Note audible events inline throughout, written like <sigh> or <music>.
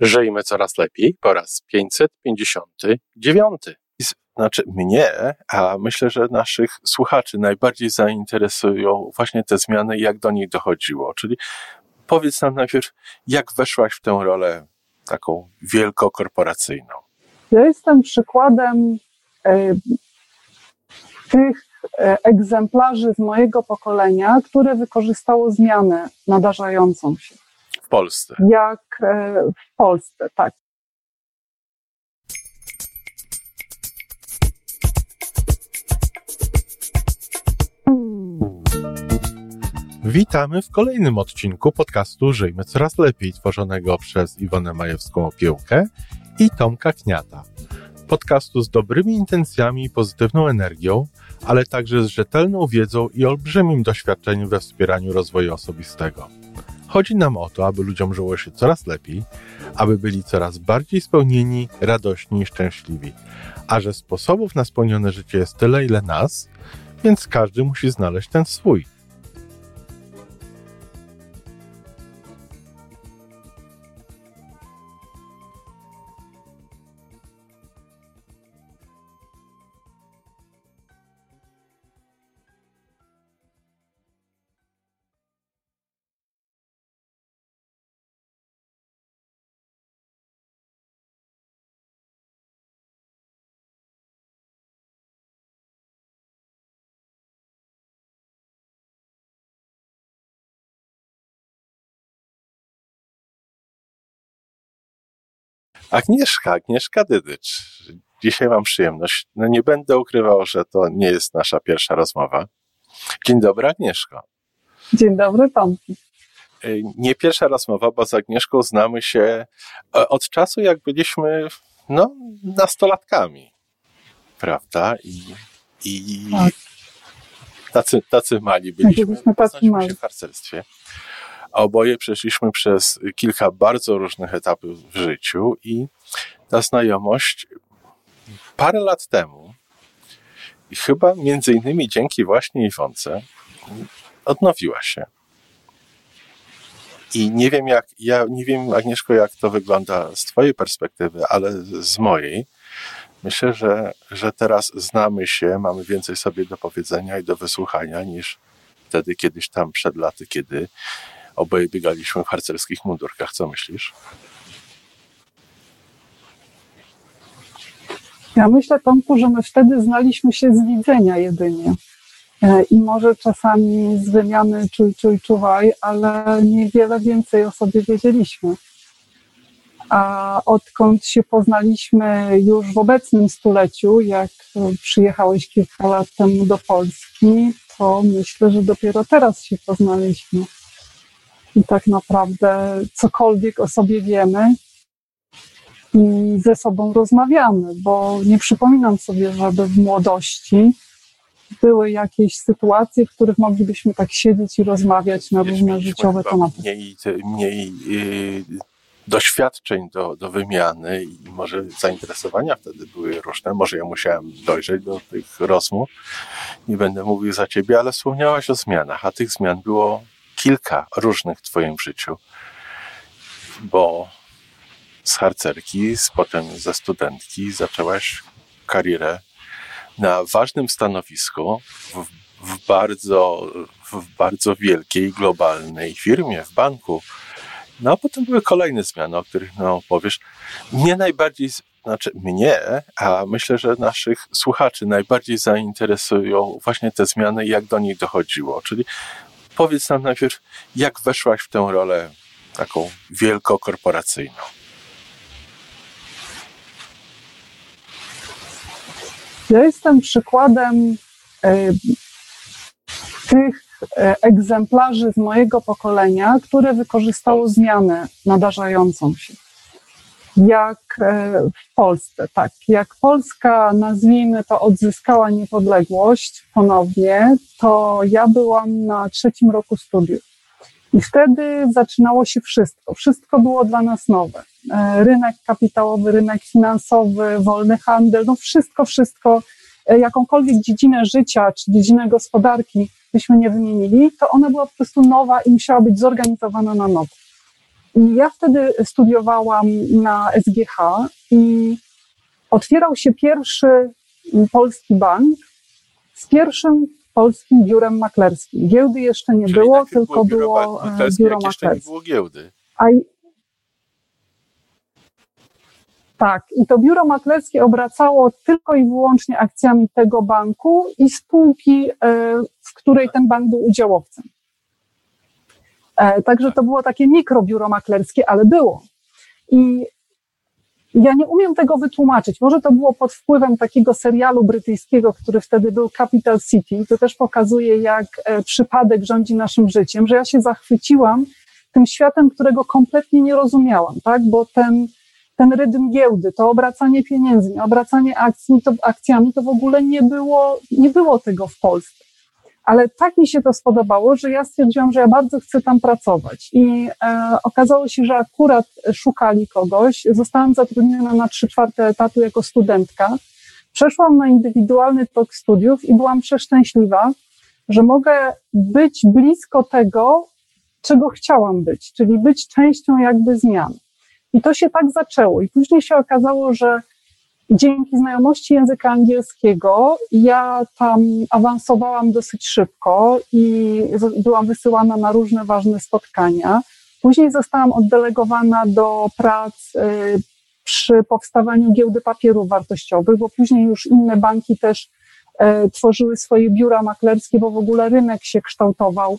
Żyjmy coraz lepiej po raz 559. Znaczy mnie, a myślę, że naszych słuchaczy najbardziej zainteresują właśnie te zmiany i jak do nich dochodziło. Czyli powiedz nam najpierw, jak weszłaś w tę rolę taką wielkokorporacyjną? Ja jestem przykładem e, tych e, egzemplarzy z mojego pokolenia, które wykorzystało zmianę nadarzającą się. Polsce. Jak e, w Polsce, tak. Witamy w kolejnym odcinku podcastu Żyjmy Coraz Lepiej, tworzonego przez Iwonę Majewską-Opiełkę i Tomka Kniata. Podcastu z dobrymi intencjami i pozytywną energią, ale także z rzetelną wiedzą i olbrzymim doświadczeniem we wspieraniu rozwoju osobistego. Chodzi nam o to, aby ludziom żyło się coraz lepiej, aby byli coraz bardziej spełnieni, radośni i szczęśliwi. A że sposobów na spełnione życie jest tyle, ile nas, więc każdy musi znaleźć ten swój. Agnieszka, Agnieszka Dydycz. Dzisiaj mam przyjemność. No nie będę ukrywał, że to nie jest nasza pierwsza rozmowa. Dzień dobry, Agnieszko. Dzień dobry, Tomki. Y, nie pierwsza rozmowa, bo z Agnieszką znamy się e, od czasu, jak byliśmy no, nastolatkami. Prawda? I, i tak. tacy, tacy mali byliśmy. byliśmy tacy mali. się w harcerstwie. Oboje przeszliśmy przez kilka bardzo różnych etapów w życiu i ta znajomość parę lat temu, chyba między innymi dzięki właśnie Iwonce, odnowiła się. I nie wiem, jak, ja nie wiem, Agnieszko, jak to wygląda z Twojej perspektywy, ale z mojej. Myślę, że, że teraz znamy się, mamy więcej sobie do powiedzenia i do wysłuchania niż wtedy, kiedyś tam przed laty, kiedy Oboje biegaliśmy w harcerskich mundurkach. Co myślisz? Ja myślę, Tomku, że my wtedy znaliśmy się z widzenia jedynie. E, I może czasami z wymiany czuj, czuj, czuwaj, ale niewiele więcej o sobie wiedzieliśmy. A odkąd się poznaliśmy już w obecnym stuleciu, jak przyjechałeś kilka lat temu do Polski, to myślę, że dopiero teraz się poznaliśmy i tak naprawdę cokolwiek o sobie wiemy i ze sobą rozmawiamy, bo nie przypominam sobie, żeby w młodości były jakieś sytuacje, w których moglibyśmy tak siedzieć i rozmawiać na różne życiowe tematy. Mniej, mniej yy, doświadczeń do, do wymiany i może zainteresowania wtedy były różne. Może ja musiałem dojrzeć do tych rozmów. Nie będę mówił za ciebie, ale wspomniałaś o zmianach, a tych zmian było kilka różnych w Twoim życiu, bo z harcerki, z, potem ze studentki zaczęłaś karierę na ważnym stanowisku w, w, bardzo, w bardzo wielkiej, globalnej firmie, w banku. No a potem były kolejne zmiany, o których nam opowiesz. Mnie najbardziej, znaczy mnie, a myślę, że naszych słuchaczy najbardziej zainteresują właśnie te zmiany i jak do nich dochodziło. Czyli powiedz nam najpierw, jak weszłaś w tę rolę taką wielkokorporacyjną? Ja jestem przykładem e, tych e, egzemplarzy z mojego pokolenia, które wykorzystało zmianę nadarzającą się jak e, w Polsce, tak. Jak Polska, nazwijmy to, odzyskała niepodległość ponownie, to ja byłam na trzecim roku studiów. I wtedy zaczynało się wszystko. Wszystko było dla nas nowe. E, rynek kapitałowy, rynek finansowy, wolny handel, no wszystko, wszystko, e, jakąkolwiek dziedzinę życia czy dziedzinę gospodarki byśmy nie wymienili, to ona była po prostu nowa i musiała być zorganizowana na nowo. I ja wtedy studiowałam na SGH i otwierał się pierwszy polski bank z pierwszym polskim biurem maklerskim. Giełdy jeszcze nie Czyli było, tylko było biuro, było maklerskie, biuro jeszcze nie maklerskie. było giełdy. A i- tak, i to biuro maklerskie obracało tylko i wyłącznie akcjami tego banku i spółki, e, w której ten bank był udziałowcem. E, Także to było takie mikrobiuro maklerskie, ale było. I ja nie umiem tego wytłumaczyć. Może to było pod wpływem takiego serialu brytyjskiego, który wtedy był Capital City. To też pokazuje, jak e, przypadek rządzi naszym życiem, że ja się zachwyciłam tym światem, którego kompletnie nie rozumiałam, tak? Bo ten, ten rytm giełdy, to obracanie pieniędzmi, obracanie akcjami, to, akcjami, to w ogóle nie było, nie było tego w Polsce. Ale tak mi się to spodobało, że ja stwierdziłam, że ja bardzo chcę tam pracować. I e, okazało się, że akurat szukali kogoś. Zostałam zatrudniona na trzy czwarte etatu jako studentka. Przeszłam na indywidualny tok studiów i byłam przeszczęśliwa, że mogę być blisko tego, czego chciałam być, czyli być częścią jakby zmian. I to się tak zaczęło. I później się okazało, że dzięki znajomości języka angielskiego ja tam awansowałam dosyć szybko i byłam wysyłana na różne ważne spotkania. Później zostałam oddelegowana do prac y, przy powstawaniu giełdy papierów wartościowych, bo później już inne banki też e, tworzyły swoje biura maklerskie, bo w ogóle rynek się kształtował,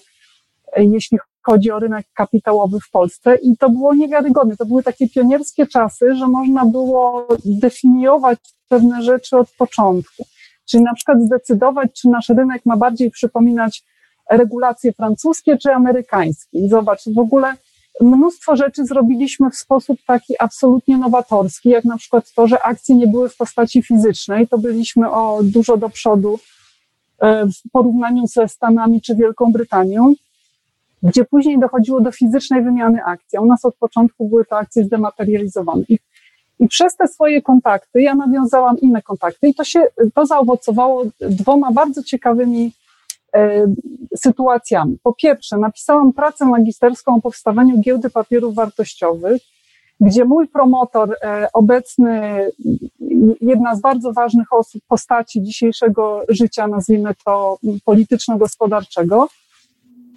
e, jeśli chodzi o rynek kapitałowy w Polsce i to było niewiarygodne. To były takie pionierskie czasy, że można było definiować pewne rzeczy od początku. Czyli na przykład zdecydować, czy nasz rynek ma bardziej przypominać regulacje francuskie czy amerykańskie. I zobacz, w ogóle mnóstwo rzeczy zrobiliśmy w sposób taki absolutnie nowatorski, jak na przykład to, że akcje nie były w postaci fizycznej, to byliśmy o dużo do przodu e, w porównaniu ze Stanami czy Wielką Brytanią gdzie później dochodziło do fizycznej wymiany akcji. U nas od początku były te akcje zdematerializowane. I, I przez te swoje kontakty ja nawiązałam inne kontakty i to się, to zaowocowało dwoma bardzo ciekawymi e, sytuacjami. Po pierwsze, napisałam pracę magisterską o powstawaniu giełdy papierów wartościowych, gdzie mój promotor, e, obecny, jedna z bardzo ważnych osób, postaci dzisiejszego życia, nazwijmy to polityczno-gospodarczego,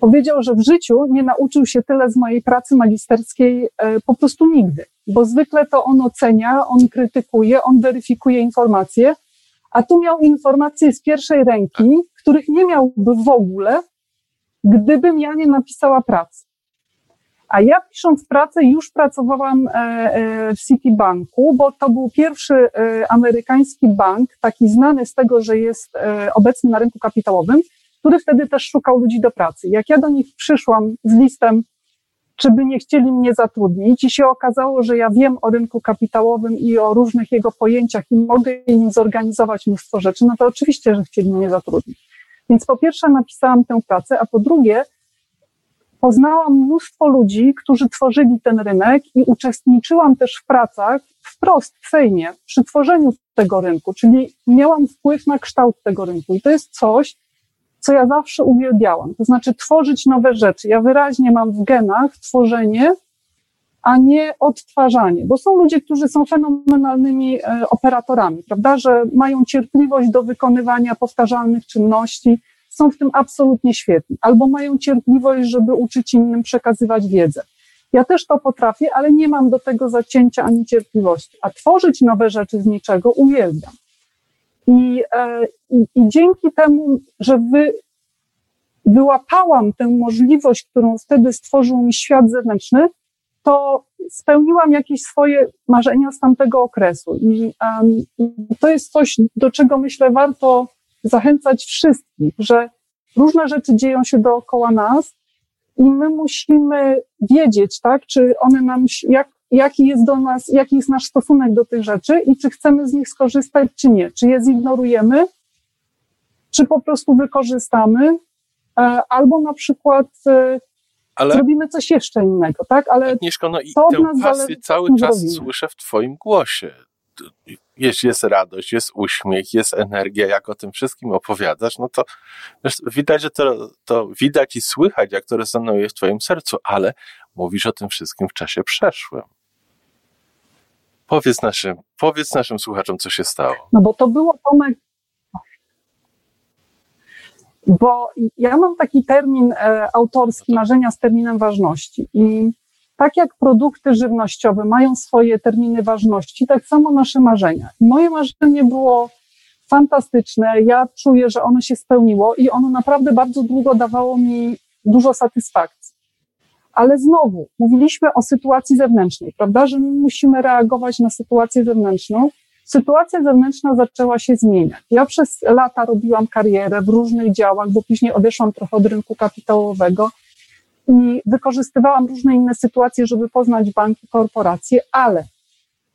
powiedział, że w życiu nie nauczył się tyle z mojej pracy magisterskiej e, po prostu nigdy, bo zwykle to on ocenia, on krytykuje, on weryfikuje informacje, a tu miał informacje z pierwszej ręki, których nie miałby w ogóle, gdybym ja nie napisała pracy. A ja pisząc pracę już pracowałam e, e, w Citibanku, bo to był pierwszy amerykański bank, taki znany z tego, że jest obecny na rynku kapitałowym, który wtedy też szukał ludzi do pracy. Jak ja do nich przyszłam z listem, czy by nie chcieli mnie zatrudnić i się okazało, że ja wiem o rynku kapitałowym i o różnych jego pojęciach i mogę im zorganizować mnóstwo rzeczy, no to oczywiście, że chcieli mnie zatrudnić. Więc po pierwsze napisałam tę pracę, a po drugie poznałam mnóstwo ludzi, którzy tworzyli ten rynek i uczestniczyłam też w pracach wprost w Sejmie przy tworzeniu tego rynku, czyli miałam wpływ na kształt tego rynku i to jest coś, co ja zawsze uwielbiałam, to znaczy tworzyć nowe rzeczy. Ja wyraźnie mam w genach tworzenie, a nie odtwarzanie, bo są ludzie, którzy są fenomenalnymi e, operatorami, prawda, że mają cierpliwość do wykonywania powtarzalnych czynności, są w tym absolutnie świetni, albo mają cierpliwość, żeby uczyć innym przekazywać wiedzę. Ja też to potrafię, ale nie mam do tego zacięcia ani cierpliwości, a tworzyć nowe rzeczy z niczego uwielbiam. I, e, i, i dzięki temu, że wy, wyłapałam tę możliwość, którą wtedy stworzył mi świat zewnętrzny, to spełniłam jakieś swoje marzenia z tamtego okresu. I, um, to jest coś, do czego myślę warto zachęcać wszystkich, że różne rzeczy dzieją się dookoła nas i my musimy wiedzieć, tak, czy one nam, jak, jaki jest do nas, jaki jest nasz stosunek do tych rzeczy i czy chcemy z nich skorzystać, czy nie. Czy je zignorujemy, czy po prostu wykorzystamy, e, albo na przykład e, Ale zrobimy coś jeszcze innego, tak? Ale Agnieszko, no i tę nas pasję cały czas zrobimy. słyszę w twoim głosie. Jest, jest radość, jest uśmiech, jest energia, jak o tym wszystkim opowiadasz, no to wiesz, widać, że to, to widać i słychać, jak to rezonuje w twoim sercu, ale mówisz o tym wszystkim w czasie przeszłym. Powiedz naszym, powiedz naszym słuchaczom, co się stało. No bo to było Tomek. Bo ja mam taki termin e, autorski, marzenia z terminem ważności. I tak jak produkty żywnościowe mają swoje terminy ważności, tak samo nasze marzenia. I moje marzenie było fantastyczne. Ja czuję, że ono się spełniło i ono naprawdę bardzo długo dawało mi dużo satysfakcji. Ale znowu, mówiliśmy o sytuacji zewnętrznej, prawda, że my musimy reagować na sytuację zewnętrzną. Sytuacja zewnętrzna zaczęła się zmieniać. Ja przez lata robiłam karierę w różnych działach, bo później odeszłam trochę od rynku kapitałowego i wykorzystywałam różne inne sytuacje, żeby poznać banki, korporacje, ale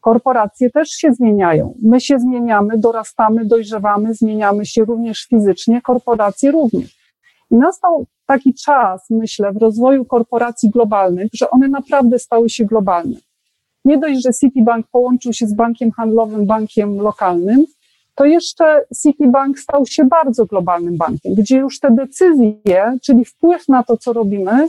korporacje też się zmieniają. My się zmieniamy, dorastamy, dojrzewamy, zmieniamy się również fizycznie, korporacje również. I nastał taki czas, myślę, w rozwoju korporacji globalnych, że one naprawdę stały się globalne. Nie dość, że Citibank połączył się z bankiem handlowym, bankiem lokalnym, to jeszcze Citibank stał się bardzo globalnym bankiem, gdzie już te decyzje, czyli wpływ na to, co robimy,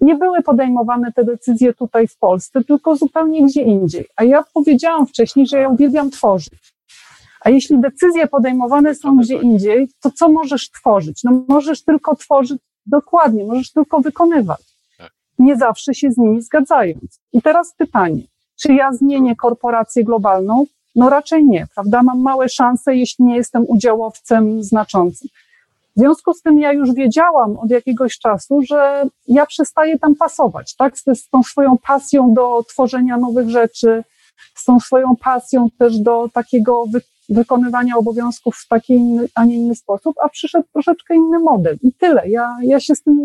nie były podejmowane te decyzje tutaj w Polsce, tylko zupełnie gdzie indziej. A ja powiedziałam wcześniej, że ja uwielbiam tworzyć. A jeśli decyzje podejmowane są gdzie indziej, to co możesz tworzyć? No możesz tylko tworzyć dokładnie, możesz tylko wykonywać. Tak. Nie zawsze się z nimi zgadzając. I teraz pytanie, czy ja zmienię korporację globalną? No raczej nie, prawda? Mam małe szanse, jeśli nie jestem udziałowcem znaczącym. W związku z tym ja już wiedziałam od jakiegoś czasu, że ja przestaję tam pasować, tak? Z, tą swoją pasją do tworzenia nowych rzeczy, z tą swoją pasją też do takiego wykonywania obowiązków w taki, a nie inny sposób, a przyszedł troszeczkę inny model. I tyle. Ja, ja się z tym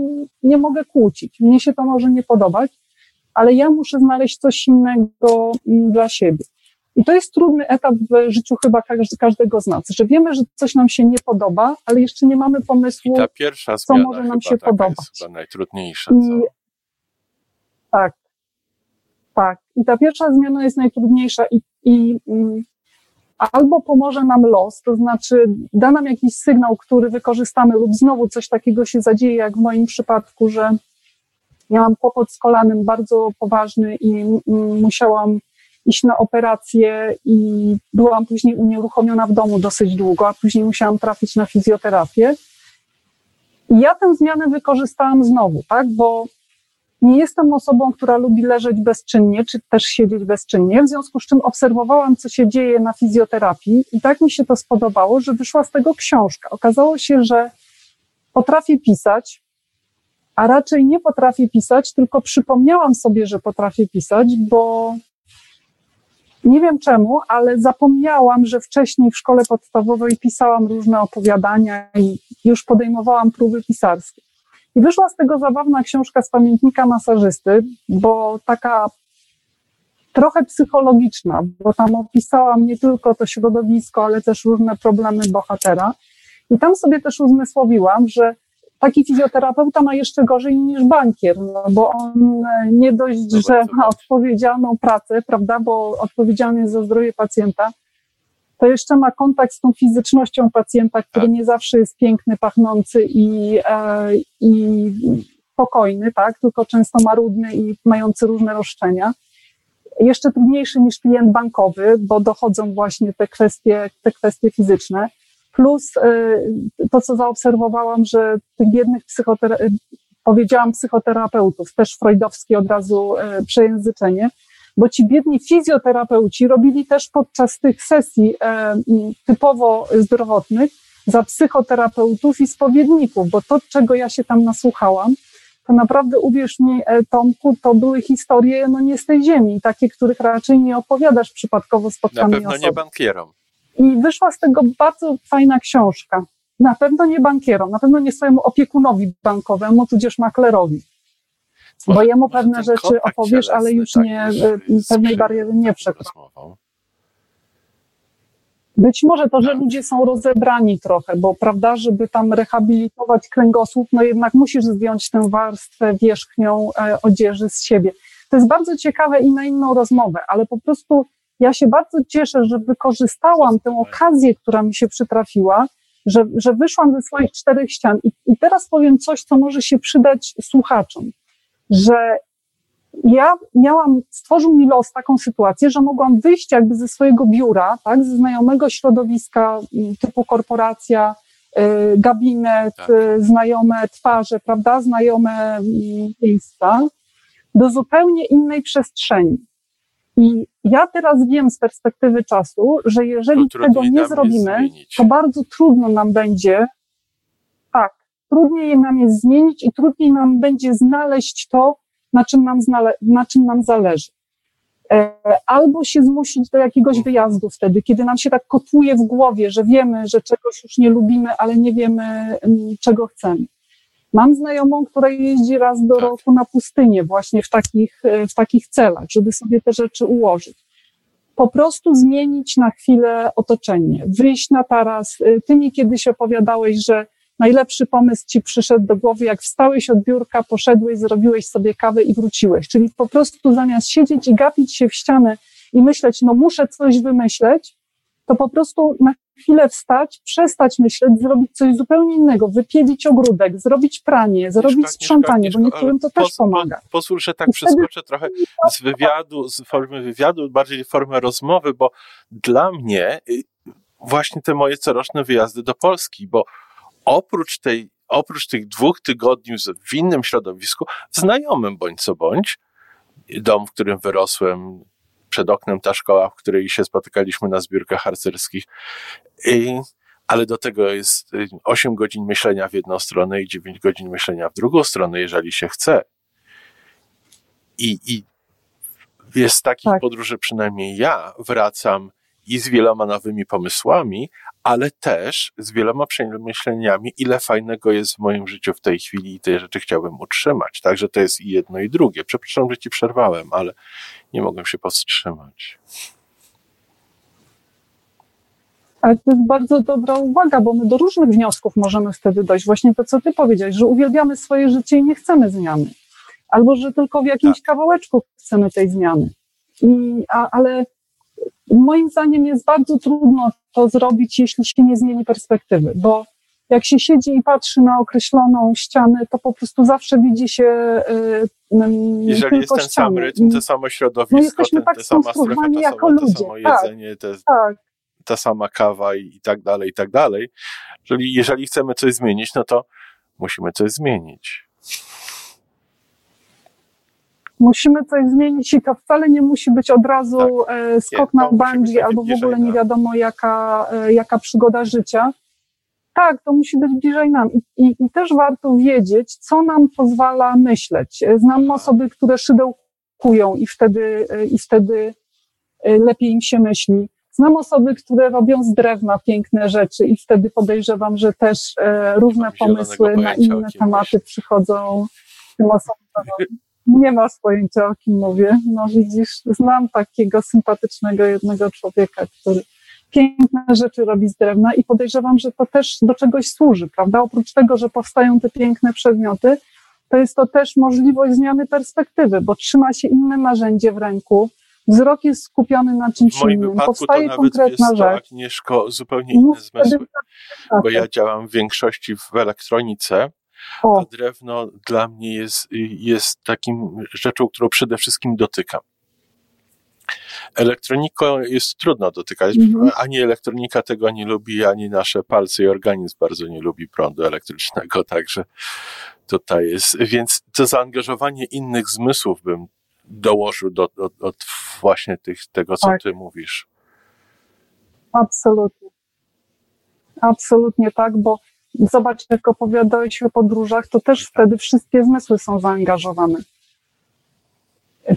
nie mogę kłócić. Mnie się to może nie podobać, ale ja muszę znaleźć coś innego mm, dla siebie. I to jest trudny etap w życiu chyba każdego z nas, że wiemy, że coś nam się nie podoba, ale jeszcze nie mamy pomysłu, ta pierwsza co może nam się podobać. Jest chyba najtrudniejsza. I, tak, tak. I ta pierwsza zmiana jest najtrudniejsza i, i mm, albo pomoże nam los, to znaczy da nam jakiś sygnał, który wykorzystamy, lub znowu coś takiego się zadzieje, jak w moim przypadku, że miałam kłopot z kolanem bardzo poważny i musiałam iść na operację i byłam później unieruchomiona w domu dosyć długo, a później musiałam trafić na fizjoterapię. I ja tę zmianę wykorzystałam znowu, tak, bo nie jestem osobą, która lubi leżeć bezczynnie, czy też siedzieć bezczynnie, w związku z czym obserwowałam, co się dzieje na fizjoterapii i tak mi się to spodobało, że wyszła z tego książka. Okazało się, że potrafię pisać, a raczej nie potrafię pisać, tylko przypomniałam sobie, że potrafię pisać, bo nie wiem czemu, ale zapomniałam, że wcześniej w szkole podstawowej pisałam różne opowiadania i już podejmowałam próby pisarskie. I wyszła z tego zabawna książka z pamiętnika masażysty, bo taka trochę psychologiczna, bo tam opisałam nie tylko to środowisko, ale też różne problemy bohatera. I tam sobie też uzmysłowiłam, że taki fizjoterapeuta ma jeszcze gorzej niż bankier, no bo on e, nie dość, że ma odpowiedzialną pracę, prawda, bo odpowiedzialny jest za zdrowie pacjenta, to jeszcze ma kontakt z tą fizycznością pacjenta, który tak. nie zawsze jest piękny, pachnący i, e, i spokojny, tak, tylko często marudny i mający różne roszczenia. Jeszcze trudniejszy niż klient bankowy, bo dochodzą właśnie te kwestie, te kwestie fizyczne. Plus y, to, co zaobserwowałam, że tych biednych psychoterapeutów, powiedziałam psychoterapeutów, też freudowskie od razu y, przejęzyczenie, bo ci biedni fizjoterapeuci robili też podczas tych sesji y, typowo zdrowotnych za psychoterapeutów i spowiedników, bo to, czego ja się tam nasłuchałam, to naprawdę uwierz mi, e, Tomku, to były historie no nie z tej ziemi, takie, których raczej nie opowiadasz przypadkowo spotkanej Na pewno osoby. nie bankierom. I wyszła z tego bardzo fajna książka. Na pewno nie bankierom, na pewno nie swojemu opiekunowi bankowemu, tudzież maklerowi. Bo jemu pewne rzeczy opowiesz, ale już tak, nie, y, pewnej bariery nie przekroczysz. Być może to, że ludzie są rozebrani trochę, bo prawda, żeby tam rehabilitować kręgosłup, no jednak musisz zdjąć tę warstwę wierzchnią e, odzieży z siebie. To jest bardzo ciekawe i na inną rozmowę, ale po prostu ja się bardzo cieszę, że wykorzystałam tę okazję, która mi się przytrafiła, że, że wyszłam ze swoich czterech ścian. I, I teraz powiem coś, co może się przydać słuchaczom. Że ja miałam, stworzył mi los taką sytuację, że mogłam wyjść jakby ze swojego biura, tak, ze znajomego środowiska mm, typu korporacja, y, gabinet, tak. Y, znajome twarze, prawda, znajome mm, miejsca, do zupełnie innej przestrzeni. I ja teraz wiem z perspektywy czasu, że jeżeli tego nie zrobimy, to bardzo trudno nam będzie, trudniej nam jest zmienić i trudniej nam będzie znaleźć to, na czym nam, znale- na czym nam zależy. E, albo się zmusić do jakiegoś wyjazdu wtedy, kiedy nam się tak kotuje w głowie, że wiemy, że czegoś już nie lubimy, ale nie wiemy, mm, czego chcemy. Mam znajomą, która jeździ raz do tak. roku na pustynię właśnie w takich, e, w takich celach, żeby sobie te rzeczy ułożyć. Po prostu zmienić na chwilę otoczenie, wyjść na taras. E, ty mi kiedyś opowiadałeś, że najlepszy pomysł ci przyszedł do głowy, jak wstałeś od biurka, poszedłeś, zrobiłeś sobie kawę i wróciłeś. Czyli po prostu zamiast siedzieć i gapić się w ścianę i myśleć, no muszę coś wymyśleć, to po prostu na chwilę wstać, przestać myśleć, zrobić coś zupełnie innego, wypielić ogródek, zrobić pranie, zrobić sprzątanie, bo niektórym to też pomaga. Pozwól, że tak przeskoczę trochę z wywiadu, z formy wywiadu, bardziej formę rozmowy, bo dla mnie y, właśnie te moje coroczne wyjazdy do Polski, bo oprócz tej, oprócz tych dwóch tygodni w innym środowisku, znajomym bądź co bądź, dom, w którym wyrosłem, przed oknem ta szkoła, w której się spotykaliśmy na zbiórkach harcerskich. I, ale do tego jest 8 godzin myślenia w jedną stronę i 9 godzin myślenia w drugą stronę, jeżeli się chce. I, i jest takich tak. podróży, przynajmniej ja wracam i z wieloma nowymi pomysłami, ale też z wieloma przemyśleniami, ile fajnego jest w moim życiu w tej chwili i te rzeczy chciałbym utrzymać. Także to jest i jedno, i drugie. Przepraszam, że ci przerwałem, ale nie mogłem się powstrzymać. Ale to jest bardzo dobra uwaga, bo my do różnych wniosków możemy wtedy dojść. Właśnie to, co ty powiedziałeś, że uwielbiamy swoje życie i nie chcemy zmiany. Albo, że tylko w jakimś tak. kawałeczku chcemy tej zmiany. I, a, ale moim zdaniem jest bardzo trudno to zrobić, jeśli się nie zmieni perspektywy, bo jak się siedzi i patrzy na określoną ścianę, to po prostu zawsze widzi się y, Jeżeli jest ten ściany. sam rytm, to samo środowisko, no ten, tak te sama strefa, to samo, to samo tak, jedzenie, te, tak. ta sama kawa i, i tak dalej, i tak dalej. Czyli jeżeli chcemy coś zmienić, no to musimy coś zmienić musimy coś zmienić i to wcale nie musi być od razu tak. E, skok na bungee albo w ogóle nie wiadomo jaka, e, jaka przygoda życia. Tak, to musi być bliżej nam. I, i, I też warto wiedzieć, co nam pozwala myśleć. E, znam osoby, które szydełkują i wtedy, i wtedy lepiej im się myśli. Znam osoby, które robią z drewna piękne rzeczy i wtedy podejrzewam, że też różne pomysły na inne tematy przychodzą tym osobom. Nie masz pojęcia, o kim mówię. No widzisz, znam takiego sympatycznego jednego człowieka, który piękne rzeczy robi z drewna i podejrzewam, że to też do czegoś służy, prawda? Oprócz tego, że powstają te piękne przedmioty, to jest to też możliwość zmiany perspektywy, bo trzyma się inne narzędzie w ręku, wzrok jest skupiony na czymś w moim innym, wypadku powstaje to nawet, rzecz. Agnieszko, zupełnie inne zmysły, bo ja działam w większości w elektronice. A drewno dla mnie jest, jest takim rzeczą, którą przede wszystkim dotykam. Elektroniką jest trudno dotykać. Mhm. Ani elektronika tego nie lubi, ani nasze palce i organizm bardzo nie lubi prądu elektrycznego, <laughs> także tutaj jest. Więc to zaangażowanie innych zmysłów bym dołożył do, do, do właśnie tych, tego, co tak. ty mówisz. Absolutnie. Absolutnie tak, bo Zobacz, jak opowiadałeś o podróżach, to też wtedy wszystkie zmysły są zaangażowane.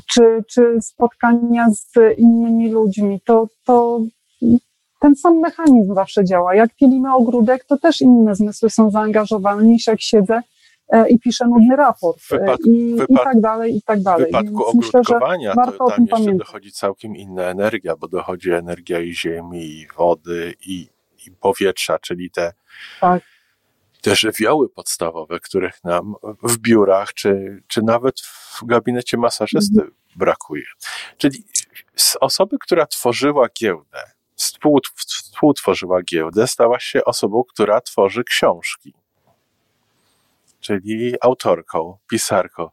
Czy, czy spotkania z innymi ludźmi, to, to ten sam mechanizm zawsze działa. Jak pilimy ogródek, to też inne zmysły są zaangażowane niż jak siedzę e, i piszę nudny raport wypadku, i, wypad- i tak dalej, i tak dalej. W wypadku Więc ogródkowania myślę, to tam jeszcze pamiętać. dochodzi całkiem inna energia, bo dochodzi energia i ziemi, i wody, i, i powietrza, czyli te tak te żywioły podstawowe, których nam w biurach, czy, czy nawet w gabinecie masażysty mhm. brakuje. Czyli osoby, która tworzyła giełdę, współtworzyła giełdę, stała się osobą, która tworzy książki. Czyli autorką, pisarką.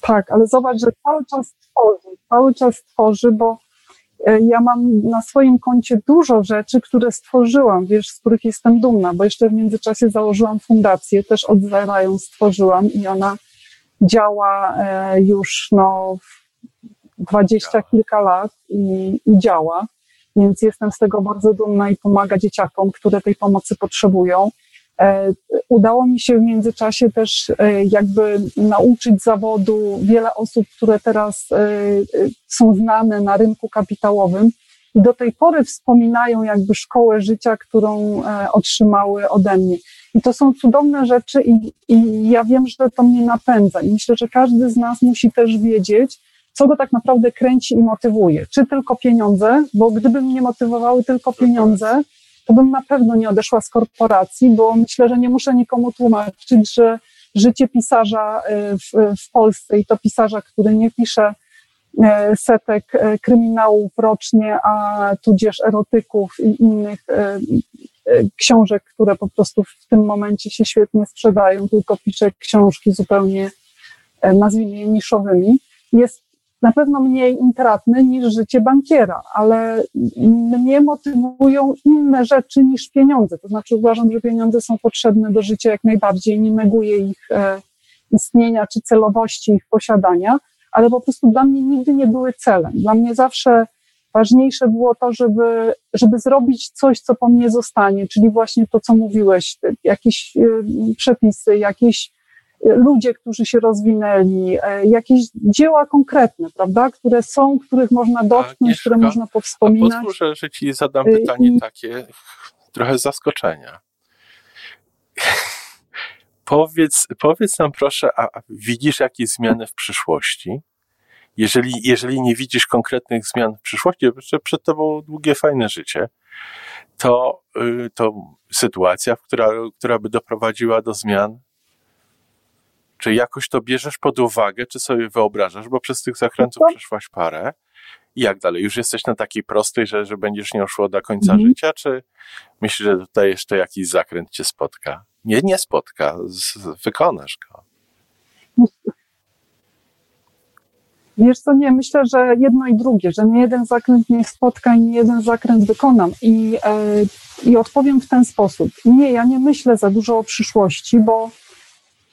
Tak, ale zobacz, że cały czas tworzy, cały czas tworzy, bo ja mam na swoim koncie dużo rzeczy, które stworzyłam, wiesz, z których jestem dumna, bo jeszcze w międzyczasie założyłam fundację, też od zera ją stworzyłam i ona działa e, już no dwadzieścia kilka lat i, i działa, więc jestem z tego bardzo dumna i pomaga dzieciakom, które tej pomocy potrzebują. E, udało mi się w międzyczasie też e, jakby nauczyć zawodu wiele osób, które teraz e, są znane na rynku kapitałowym i do tej pory wspominają jakby szkołę życia, którą otrzymały ode mnie. I to są cudowne rzeczy i, i ja wiem, że to mnie napędza i myślę, że każdy z nas musi też wiedzieć, co go tak naprawdę kręci i motywuje. Czy tylko pieniądze, bo gdyby mnie motywowały tylko pieniądze, to bym na pewno nie odeszła z korporacji, bo myślę, że nie muszę nikomu tłumaczyć, że życie pisarza e, w, w Polsce i to pisarza, który nie pisze e, setek e, kryminałów rocznie, a tudzież erotyków i innych książek, które po prostu w tym momencie się świetnie sprzedają, tylko pisze książki zupełnie, nazwijmy je niszowymi, jest na pewno mniej intratny niż życie bankiera, ale mnie motywują inne rzeczy niż pieniądze. To znaczy uważam, że pieniądze są potrzebne do życia jak najbardziej, nie neguję ich e, istnienia czy celowości ich posiadania, ale po prostu dla mnie nigdy nie były celem. Dla mnie zawsze ważniejsze było to, żeby, żeby zrobić coś, co po mnie zostanie, czyli właśnie to, co mówiłeś, jakieś e, przepisy, jakieś ludzie, którzy się rozwinęli, e, jakieś dzieła konkretne, prawda, które są, których można dotknąć, które można powspominać. A pozwól, że ci zadam e, pytanie I... takie trochę zaskoczenia. <laughs> powiedz, powiedz nam proszę, a widzisz jakieś zmiany w przyszłości? Jeżeli, jeżeli nie widzisz konkretnych zmian w przyszłości, że przed tobą długie, fajne życie, to, y, to sytuacja, która, która by doprowadziła do zmian, czy jakoś to bierzesz pod uwagę, czy sobie wyobrażasz, bo przez tych zakrętów no przeszłaś parę. I jak dalej? Już jesteś na takiej prostej, że, że będziesz nie szło do końca mhm. życia, czy myślisz, że tutaj jeszcze jakiś zakręt cię spotka? Nie, nie spotka, z, wykonasz go. Wiesz co, nie, myślę, że jedno i drugie, że nie jeden zakręt nie spotka i nie jeden zakręt wykonam. I, e, I odpowiem w ten sposób. Nie, ja nie myślę za dużo o przyszłości, bo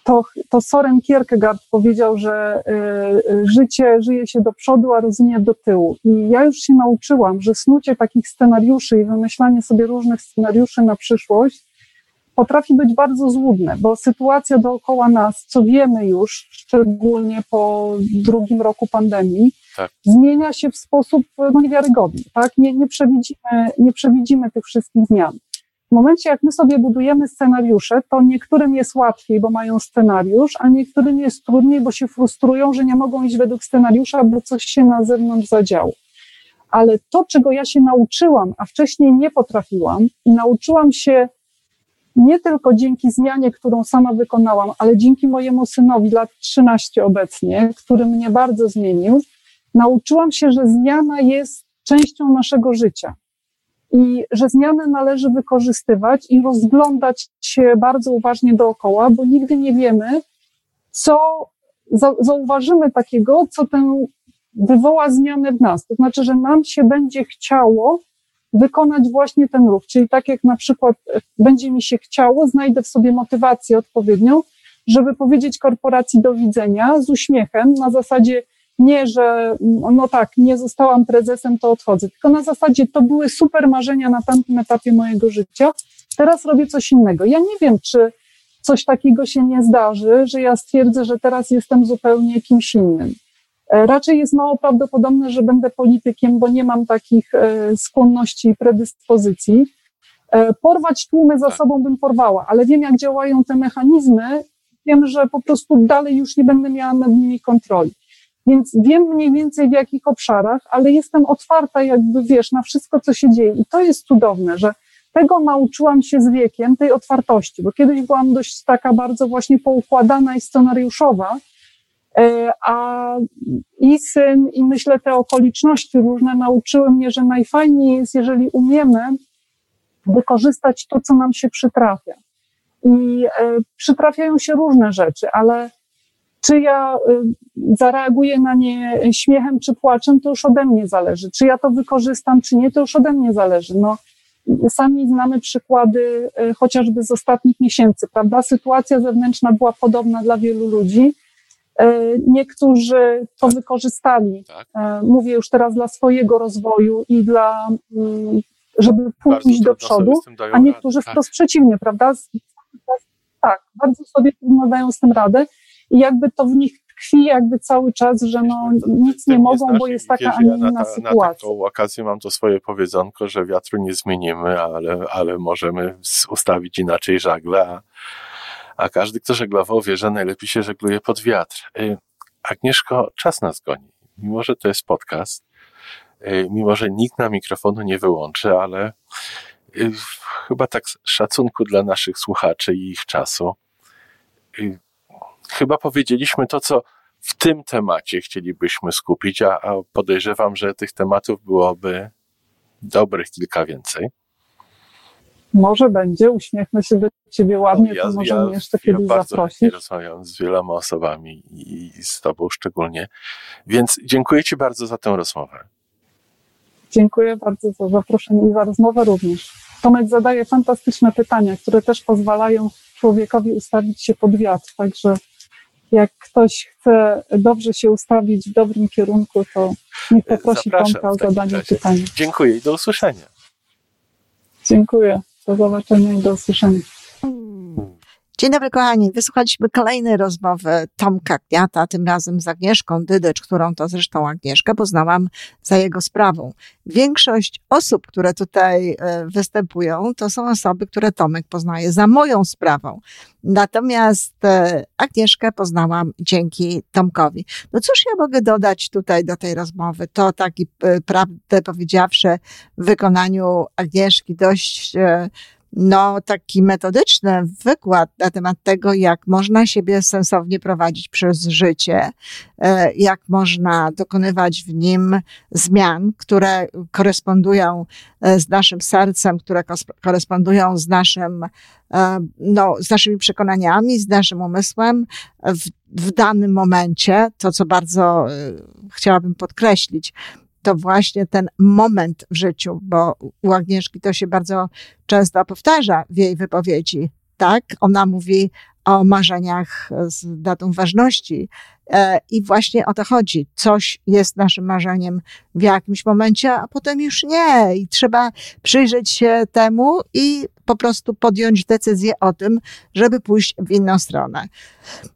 to, to Soren Kierkegaard powiedział, że y, y, życie żyje się do przodu, a rozumie do tyłu. I ja już się nauczyłam, że snucie takich scenariuszy i wymyślanie sobie różnych scenariuszy na przyszłość potrafi być bardzo złudne, bo sytuacja dookoła nas, co wiemy już, szczególnie po drugim roku pandemii, tak. zmienia się w sposób no, niewiarygodny. Tak? Nie, nie, przewidzimy, nie przewidzimy tych wszystkich zmian. W momencie, jak my sobie budujemy scenariusze, to niektórym jest łatwiej, bo mają scenariusz, a niektórym jest trudniej, bo się frustrują, że nie mogą iść według scenariusza, bo coś się na zewnątrz zadziało. Ale to, czego ja się nauczyłam, a wcześniej nie potrafiłam, nauczyłam się nie tylko dzięki zmianie, którą sama wykonałam, ale dzięki mojemu synowi, lat 13 obecnie, który mnie bardzo zmienił, nauczyłam się, że zmiana jest częścią naszego życia i że zmiany należy wykorzystywać i rozglądać się bardzo uważnie dookoła, bo nigdy nie wiemy, co zauważymy takiego, co tę wywoła zmianę w nas. To znaczy, że nam się będzie chciało wykonać właśnie ten ruch. Czyli tak jak na przykład będzie mi się chciało, znajdę w sobie motywację odpowiednią, żeby powiedzieć korporacji do widzenia z uśmiechem na zasadzie nie, że no tak, nie zostałam prezesem, to odchodzę, tylko na zasadzie to były super marzenia na tamtym etapie mojego życia, teraz robię coś innego. Ja nie wiem, czy coś takiego się nie zdarzy, że ja stwierdzę, że teraz jestem zupełnie kimś innym. E, raczej jest mało prawdopodobne, że będę politykiem, bo nie mam takich e, skłonności i predyspozycji. E, porwać tłumy za tak. sobą bym porwała, ale wiem, jak działają te mechanizmy. Wiem, że po prostu dalej już nie będę miała nad nimi kontroli. Więc wiem mniej więcej w jakich obszarach, ale jestem otwarta, jakby wiesz, na wszystko, co się dzieje. I to jest cudowne, że tego nauczyłam się z wiekiem, tej otwartości, bo kiedyś byłam dość taka bardzo właśnie poukładana i scenariuszowa, e, a i syn, i myślę te okoliczności różne nauczyły mnie, że najfajniej jest, jeżeli umiemy wykorzystać to, co nam się przytrafia. I e, przytrafiają się różne rzeczy, ale Czy ja y, zareaguję na nie śmiechem czy płaczem, to już ode mnie zależy. Czy ja to wykorzystam, czy nie, to już ode mnie zależy. No, sami znamy przykłady y, chociażby z ostatnich miesięcy, prawda? Sytuacja zewnętrzna była podobna dla wielu ludzi. Y, niektórzy to wykorzystali. Tak. Mówię już teraz dla swojego rozwoju i dla, mm, żeby pójść do przodu, a niektórzy tak. wprost przeciwnie, prawda? Tak, bardzo sobie trudno dają z tym radę i jakby to w nich tkwi jakby cały czas, że no nic nie mogą, bo jest taka, a nie inna sytuacja. Na taką okazję mam to swoje powiedzonko, że wiatru nie zmienimy, ale, ale możemy ustawić inaczej żagle, a, a każdy, kto żeglował, wie, że najlepiej się żegluje pod wiatr. Y, Agnieszko, czas nas goni. Mimo, że to jest podcast, y, mimo, że nikt na mikrofonu nie wyłączy, ale y, chyba tak z szacunku dla naszych słuchaczy i ich czasu, chyba powiedzieliśmy to, co w tym temacie chcielibyśmy skupić, a, a podejrzewam, że tych tematów byłoby dobrych kilka więcej. Może będzie, uśmiechnę się do ciebie ładnie, ja, to możemy ja, jeszcze ja kiedyś bardzo zaprosić. rozmawiam z wieloma osobami i z tobą szczególnie, więc dziękuję ci bardzo za tę rozmowę. Dziękuję bardzo za zaproszenie i za rozmowę również. Tomek zadaje fantastyczne pytania, które też pozwalają człowiekowi ustawić się pod wiatr, także jak ktoś chce dobrze się ustawić w dobrym kierunku, to niech poprosi Tomka o zadanie pytania. Dziękuję i do usłyszenia. Dziękuję. Do zobaczenia i do usłyszenia. Dzień dobry kochani, wysłuchaliśmy kolejnej rozmowy Tomka Kniata, tym razem z Agnieszką Dydycz, którą to zresztą Agnieszkę poznałam za jego sprawą. Większość osób, które tutaj e, występują, to są osoby, które Tomek poznaje za moją sprawą. Natomiast e, Agnieszkę poznałam dzięki Tomkowi. No cóż ja mogę dodać tutaj do tej rozmowy? To taki, e, prawdę powiedziawszy, w wykonaniu Agnieszki dość no, taki metodyczny wykład na temat tego, jak można siebie sensownie prowadzić przez życie, e, jak można dokonywać w nim zmian, które korespondują e, z naszym sercem, które korespondują z naszym, e, no, z naszymi przekonaniami, z naszym umysłem w, w danym momencie. To, co bardzo chciałabym podkreślić, to właśnie ten moment w życiu, bo u Agnieszki to się bardzo często powtarza w jej wypowiedzi. Tak, ona mówi o marzeniach z datą ważności. E, I właśnie o to chodzi. Coś jest naszym marzeniem w jakimś momencie, a potem już nie. I trzeba przyjrzeć się temu i po prostu podjąć decyzję o tym, żeby pójść w inną stronę.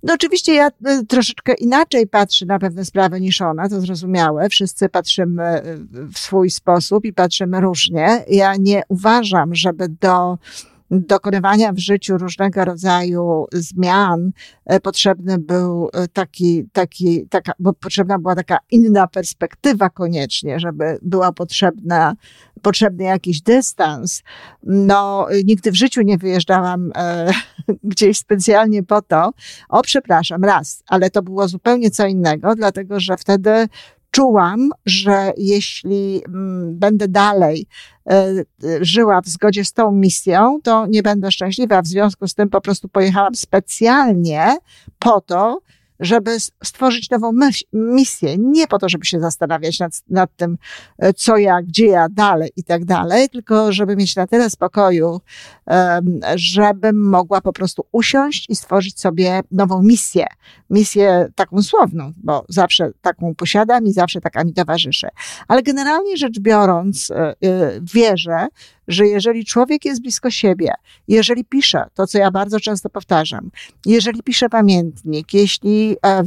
No oczywiście ja e, troszeczkę inaczej patrzę na pewne sprawy niż ona, to zrozumiałe. Wszyscy patrzymy e, w swój sposób i patrzymy różnie. Ja nie uważam, żeby do dokonywania w życiu różnego rodzaju zmian e, potrzebny był e, taki, taki, taka, bo potrzebna była taka inna perspektywa koniecznie, żeby była potrzebna, potrzebny jakiś dystans. No, nigdy w życiu nie wyjeżdżałam e, <laughs> gdzieś specjalnie po to. O, przepraszam, raz, ale to było zupełnie co innego, dlatego że wtedy czułam, że jeśli mm, będę dalej e, żyła w zgodzie z tą misją, to nie będę szczęśliwa. W związku z tym po prostu pojechałam specjalnie po to, żeby stworzyć nową misję. Nie po to, żeby się zastanawiać nad, nad tym, e, co ja, gdzie ja, dalej i tak dalej, tylko żeby mieć na tyle spokoju, żebym mogła po prostu usiąść i stworzyć sobie nową misję. Misję taką słowną, bo zawsze taką posiadam i zawsze taka mi towarzyszy. Ale generalnie rzecz biorąc, e, e, wierzę, że jeżeli człowiek jest blisko siebie, jeżeli pisze to, co ja bardzo często powtarzam, jeżeli pisze pamiętnik, jeśli e,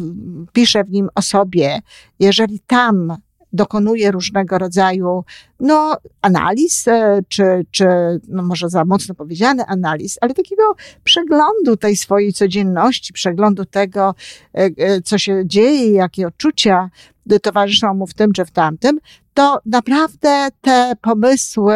pisze w nim o sobie, jeżeli tam dokonuje różnego rodzaju no, analiz, e, czy, czy no może za mocno powiedziane analiz, ale takiego przeglądu tej swojej codzienności, przeglądu tego, e, e, co się dzieje, jakie odczucia towarzyszą mu w tym czy w tamtym, to naprawdę te pomysły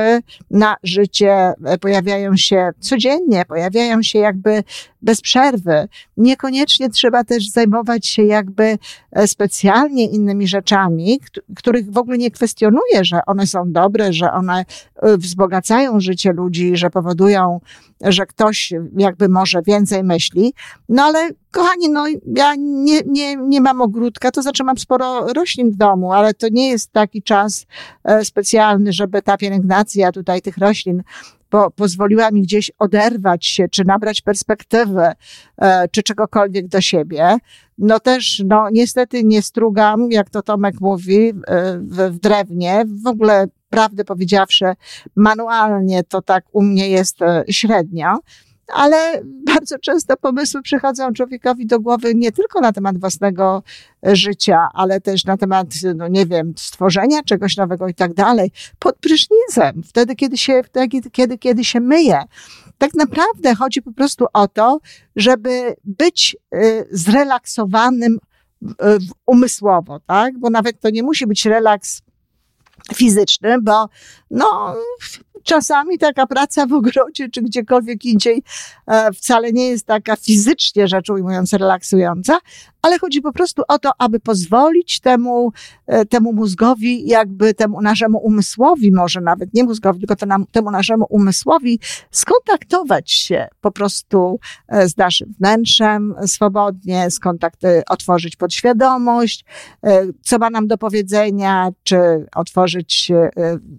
na życie e, pojawiają się codziennie, pojawiają się jakby bez przerwy. Niekoniecznie trzeba też zajmować się jakby e, specjalnie innymi rzeczami, których w ogóle nie kwestionuję, że one są dobre, że one e, wzbogacają życie ludzi, że powodują, że ktoś jakby może więcej myśli. No ale kochani, no ja nie, nie, nie mam ogródka, to znaczy mam sporo roślin w domu, ale to nie jest taki czas e, specjalny, żeby ta pielęgnacja tutaj tych roślin po, pozwoliła mi gdzieś oderwać się, czy nabrać perspektywy, e, czy czegokolwiek do siebie. No też, no niestety nie strugam, jak to Tomek mówi, e, w, w drewnie. W ogóle, prawdę powiedziawszy, manualnie to tak u mnie jest średnio ale bardzo często pomysły przychodzą człowiekowi do głowy nie tylko na temat własnego życia, ale też na temat, no nie wiem, stworzenia czegoś nowego i tak dalej, pod prysznicem, wtedy, kiedy się, wtedy, kiedy, kiedy się myje. Tak naprawdę chodzi po prostu o to, żeby być e, zrelaksowanym e, umysłowo, tak? Bo nawet to nie musi być relaks fizyczny, bo no, czasami taka praca w ogrodzie czy gdziekolwiek indziej e, wcale nie jest taka fizycznie rzecz ujmując relaksująca, ale chodzi po prostu o to, aby pozwolić temu, e, temu mózgowi, jakby temu naszemu umysłowi, może nawet nie mózgowi, tylko temu naszemu umysłowi skontaktować się po prostu e, z naszym wnętrzem swobodnie, skontakt, otworzyć podświadomość, co ma nam do powiedzenia, czy otworzyć,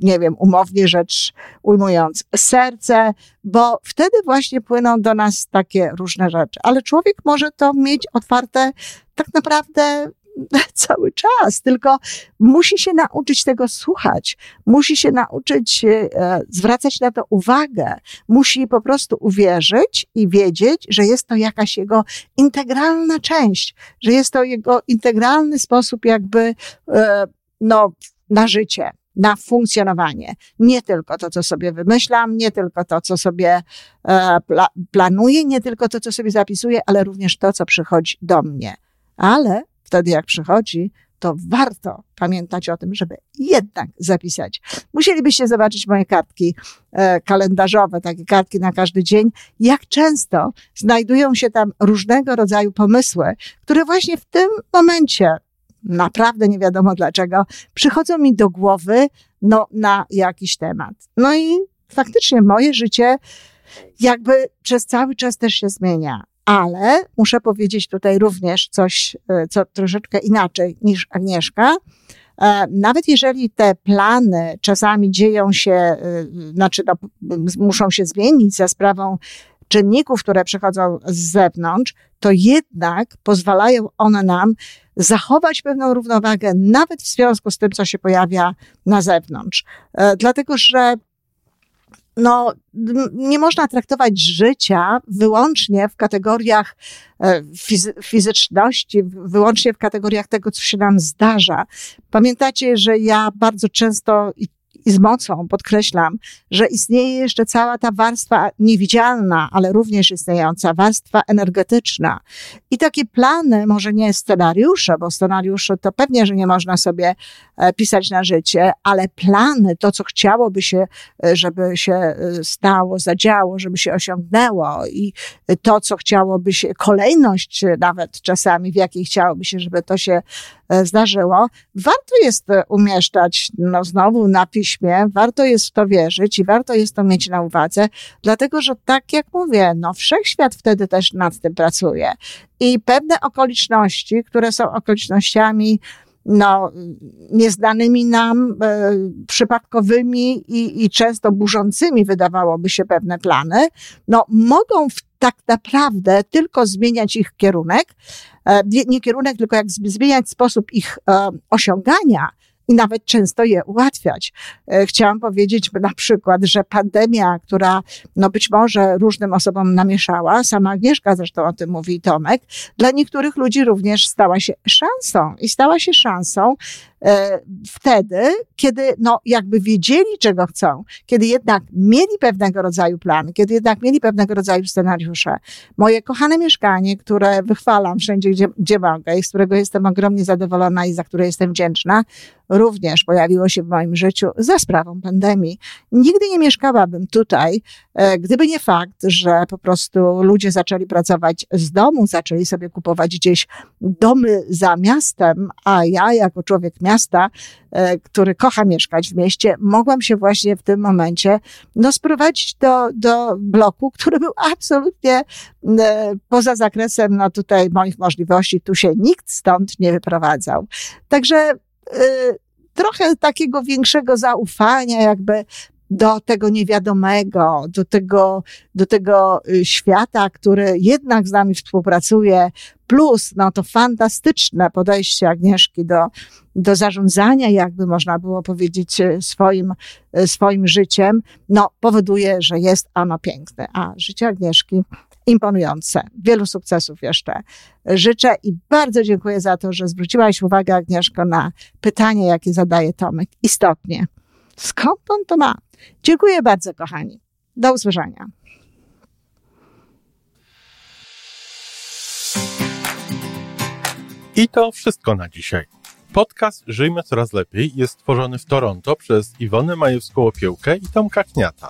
nie wiem, umownie rzecz ujmując serce, bo wtedy właśnie płyną do nas takie różne rzeczy. Ale człowiek może to mieć otwarte tak naprawdę <laughs> cały czas, tylko musi się nauczyć tego słuchać, musi się nauczyć e, zwracać na to uwagę, musi po prostu uwierzyć i wiedzieć, że jest to jakaś jego integralna część, że jest to jego integralny sposób jakby e, no, na życie na funkcjonowanie. Nie tylko to, co sobie wymyślam, nie tylko to, co sobie e, pla planuję, nie tylko to, co sobie zapisuję, ale również to, co przychodzi do mnie. Ale wtedy, jak przychodzi, to warto pamiętać o tym, żeby jednak zapisać. Musielibyście zobaczyć moje kartki e, kalendarzowe, takie kartki na każdy dzień, jak często znajdują się tam różnego rodzaju pomysły, które właśnie w tym momencie naprawdę nie wiadomo dlaczego, przychodzą mi do głowy no, na jakiś temat. No i faktycznie moje życie jakby przez cały czas też się zmienia. Ale muszę powiedzieć tutaj również coś, e, co troszeczkę inaczej niż Agnieszka. E, nawet jeżeli te plany czasami dzieją się, e, znaczy no, muszą się zmienić za sprawą czynników, które przychodzą z zewnątrz, to jednak pozwalają one nam zachować pewną równowagę, nawet w związku z tym, co się pojawia na zewnątrz. E, dlatego, że no, nie można traktować życia wyłącznie w kategoriach e, fizyczności, wyłącznie w kategoriach tego, co się nam zdarza. Pamiętacie, że ja bardzo często i i z mocą podkreślam, że istnieje jeszcze cała ta warstwa niewidzialna, ale również istniejąca warstwa energetyczna. I takie plany, może nie scenariusze, bo scenariusze to pewnie, że nie można sobie e, pisać na życie, ale plany, to co chciałoby się, e, żeby się e, stało, zadziało, żeby się osiągnęło i to, co chciałoby się, kolejność nawet czasami, w jakiej chciałoby się, żeby to się zdarzyło, warto jest umieszczać, no znowu na piśmie, warto jest w to wierzyć i warto jest to mieć na uwadze, dlatego że tak jak mówię, no wszechświat wtedy też nad tym pracuje. I pewne okoliczności, które są okolicznościami, no, nieznanymi nam, e, przypadkowymi i, i często burzącymi, wydawałoby się, pewne plany, no, mogą w, tak naprawdę tylko zmieniać ich kierunek, e, nie kierunek, tylko jak zmieniać sposób ich e, osiągania, i nawet często je ułatwiać. E, chciałam powiedzieć na przykład, że pandemia, która no być może różnym osobom namieszała, sama Agnieszka zresztą o tym mówi Tomek, dla niektórych ludzi również stała się szansą i stała się szansą E, wtedy, kiedy no, jakby wiedzieli, czego chcą, kiedy jednak mieli pewnego rodzaju plany, kiedy jednak mieli pewnego rodzaju scenariusze. Moje kochane mieszkanie, które wychwalam wszędzie, gdzie, gdzie mogę i z którego jestem ogromnie zadowolona i za które jestem wdzięczna, również pojawiło się w moim życiu za sprawą pandemii. Nigdy nie mieszkałabym tutaj, e, gdyby nie fakt, że po prostu ludzie zaczęli pracować z domu, zaczęli sobie kupować gdzieś domy za miastem, a ja jako człowiek miasta, e, który kocha mieszkać w mieście, mogłam się właśnie w tym momencie no, sprowadzić do, do bloku, który był absolutnie e, poza zakresem no, tutaj moich możliwości. Tu się nikt stąd nie wyprowadzał. Także trochę takiego większego zaufania, jakby do tego niewiadomego, do tego, do tego y, świata, który jednak z nami współpracuje, plus no to fantastyczne podejście Agnieszki do, do zarządzania, jakby można było powiedzieć, y, swoim, swoim życiem, no powoduje, że jest ono piękne. A życie Agnieszki imponujące. Wielu sukcesów jeszcze życzę i bardzo dziękuję za to, że zwróciłaś uwagę, Agnieszko, na pytanie, jakie zadaje Tomek. Istotnie. Skąd on to ma? Dziękuję bardzo, kochani. Do usłyszenia. I to wszystko na dzisiaj. Podcast Żyjmy Coraz Lepiej jest stworzony w Toronto przez Iwonę Majewską-Opiełkę i Tomka Kniata.